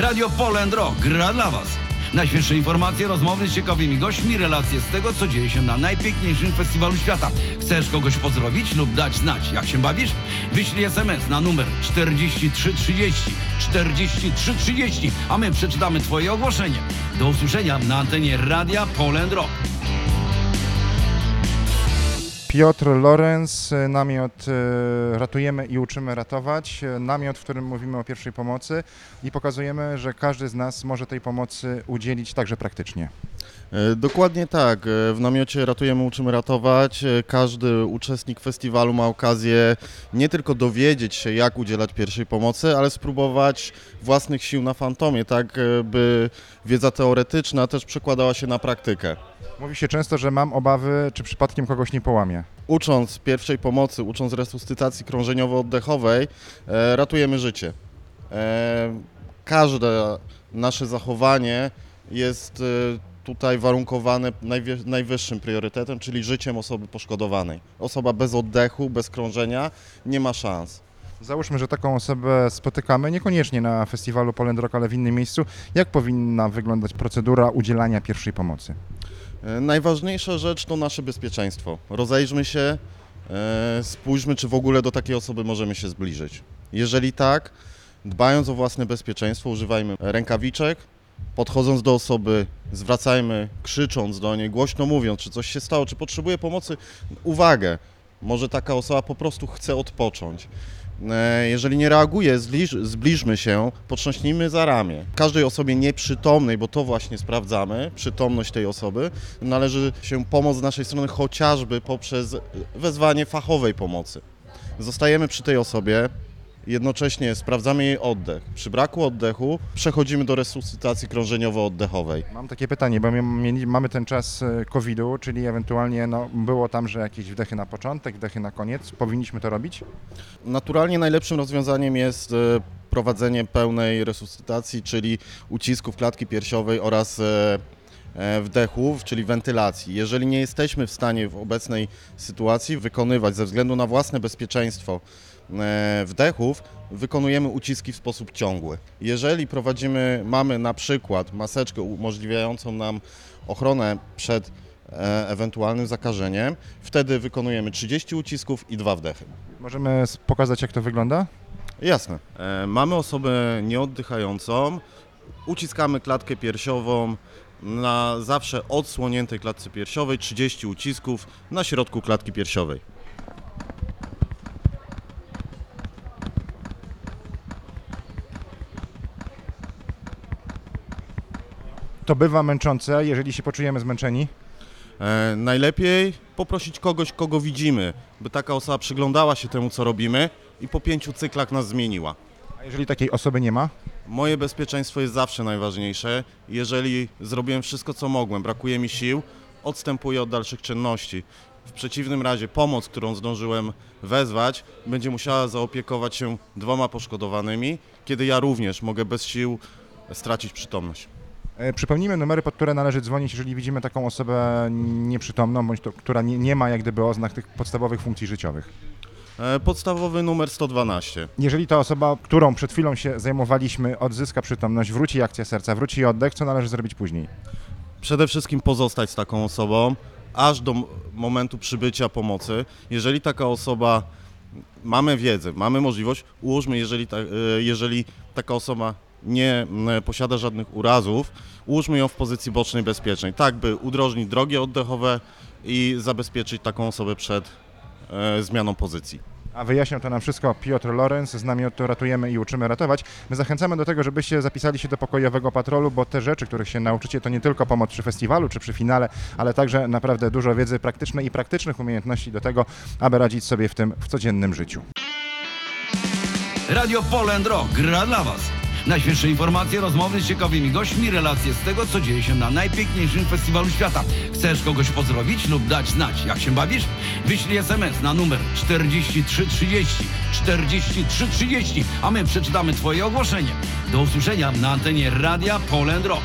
Radio Poland Rock gra dla Was. Najświeższe informacje, rozmowy z ciekawymi gośćmi, relacje z tego, co dzieje się na najpiękniejszym festiwalu świata. Chcesz kogoś pozdrowić lub dać znać, jak się bawisz? Wyślij SMS na numer 4330 4330, a my przeczytamy Twoje ogłoszenie. Do usłyszenia na antenie Radia Poland Rock. Piotr Lorenz, e, namiot e, Ratujemy i uczymy ratować. E, Namiot, w którym mówimy o pierwszej pomocy i pokazujemy, że każdy z nas może tej pomocy udzielić także praktycznie. E, Dokładnie tak. E, W namiocie Ratujemy, Uczymy Ratować. E, Każdy uczestnik festiwalu ma okazję nie tylko dowiedzieć się, jak udzielać pierwszej pomocy, ale spróbować własnych sił na fantomie, tak by wiedza teoretyczna też przekładała się na praktykę. Mówi się często, że mam obawy, czy przypadkiem kogoś nie połamie. Ucząc pierwszej pomocy, ucząc resuscytacji krążeniowo-oddechowej, ratujemy życie. Każde nasze zachowanie jest tutaj warunkowane najwyższym priorytetem, czyli życiem osoby poszkodowanej. Osoba bez oddechu, bez krążenia nie ma szans. Załóżmy, że taką osobę spotykamy niekoniecznie na festiwalu Poland Rock, ale w innym miejscu. Jak powinna wyglądać procedura udzielania pierwszej pomocy? E, Najważniejsza rzecz to nasze bezpieczeństwo. Rozejrzmy się, e, spójrzmy, czy w ogóle do takiej osoby możemy się zbliżyć. Jeżeli tak, dbając o własne bezpieczeństwo, używajmy rękawiczek, podchodząc do osoby, zwracajmy, krzycząc do niej, głośno mówiąc, czy coś się stało, czy potrzebuje pomocy, uwagę. Może taka osoba po prostu chce odpocząć. E, Jeżeli nie reaguje, zbliż, zbliżmy się, potrząśnijmy za ramię. Każdej osobie nieprzytomnej, bo to właśnie sprawdzamy, przytomność tej osoby, należy się pomoc z naszej strony chociażby poprzez wezwanie fachowej pomocy. Zostajemy przy tej osobie, jednocześnie sprawdzamy jej oddech. Przy braku oddechu przechodzimy do resuscytacji krążeniowo-oddechowej. Mam takie pytanie, bo mamy ten czas e, COVID-u, czyli ewentualnie no, było tam, że jakieś wdechy na początek, wdechy na koniec. Powinniśmy to robić? Naturalnie najlepszym rozwiązaniem jest e, prowadzenie pełnej resuscytacji, czyli ucisków klatki piersiowej oraz e, wdechów, czyli wentylacji. Jeżeli nie jesteśmy w stanie w obecnej sytuacji wykonywać ze względu na własne bezpieczeństwo e, wdechów, wykonujemy uciski w sposób ciągły. Jeżeli prowadzimy, mamy na przykład maseczkę umożliwiającą nam ochronę przed e, ewentualnym zakażeniem, wtedy wykonujemy 30 ucisków i dwa wdechy. Możemy pokazać, jak to wygląda? Jasne. E, mamy osobę nieoddychającą, uciskamy klatkę piersiową na zawsze odsłoniętej klatce piersiowej, 30 ucisków na środku klatki piersiowej. To bywa męczące, jeżeli się poczujemy zmęczeni. E, najlepiej poprosić kogoś, kogo widzimy, by taka osoba przyglądała się temu, co robimy i po pięciu cyklach nas zmieniła. A jeżeli takiej osoby nie ma? Moje bezpieczeństwo jest zawsze najważniejsze. Jeżeli zrobiłem wszystko, co mogłem, brakuje mi sił, odstępuję od dalszych czynności. W przeciwnym razie pomoc, którą zdążyłem wezwać, będzie musiała zaopiekować się dwoma poszkodowanymi, kiedy ja również mogę bez sił stracić przytomność. E, Przypomnijmy numery, pod które należy dzwonić, jeżeli widzimy taką osobę nieprzytomną, bądź to, która nie, nie ma jak gdyby oznak tych podstawowych funkcji życiowych. E, Podstawowy numer 112. Jeżeli ta osoba, którą przed chwilą się zajmowaliśmy, odzyska przytomność, wróci akcja serca, wróci oddech, co należy zrobić później? Przede wszystkim pozostać z taką osobą, aż do momentu przybycia pomocy. Jeżeli taka osoba, mamy wiedzę, mamy możliwość, ułóżmy, jeżeli, ta, e, jeżeli taka osoba nie posiada żadnych urazów, ułóżmy ją w pozycji bocznej bezpiecznej, tak by udrożnić drogi oddechowe i zabezpieczyć taką osobę przed zmianą pozycji. A wyjaśniał to nam wszystko Piotr Lorenz, z nami to ratujemy i uczymy ratować. My zachęcamy do tego, żebyście zapisali się do pokojowego patrolu, bo te rzeczy, których się nauczycie, to nie tylko pomoc przy festiwalu czy przy finale, ale także naprawdę dużo wiedzy praktycznej i praktycznych umiejętności do tego, aby radzić sobie w tym w codziennym życiu. Radio Poland Rock gra dla Was. Najświeższe informacje, rozmowy z ciekawymi gośćmi, relacje z tego, co dzieje się na najpiękniejszym festiwalu świata. Chcesz kogoś pozdrowić lub dać znać, jak się bawisz? Wyślij SMS na numer 4330 4330, a my przeczytamy Twoje ogłoszenie. Do usłyszenia na antenie Radia Poland Rock.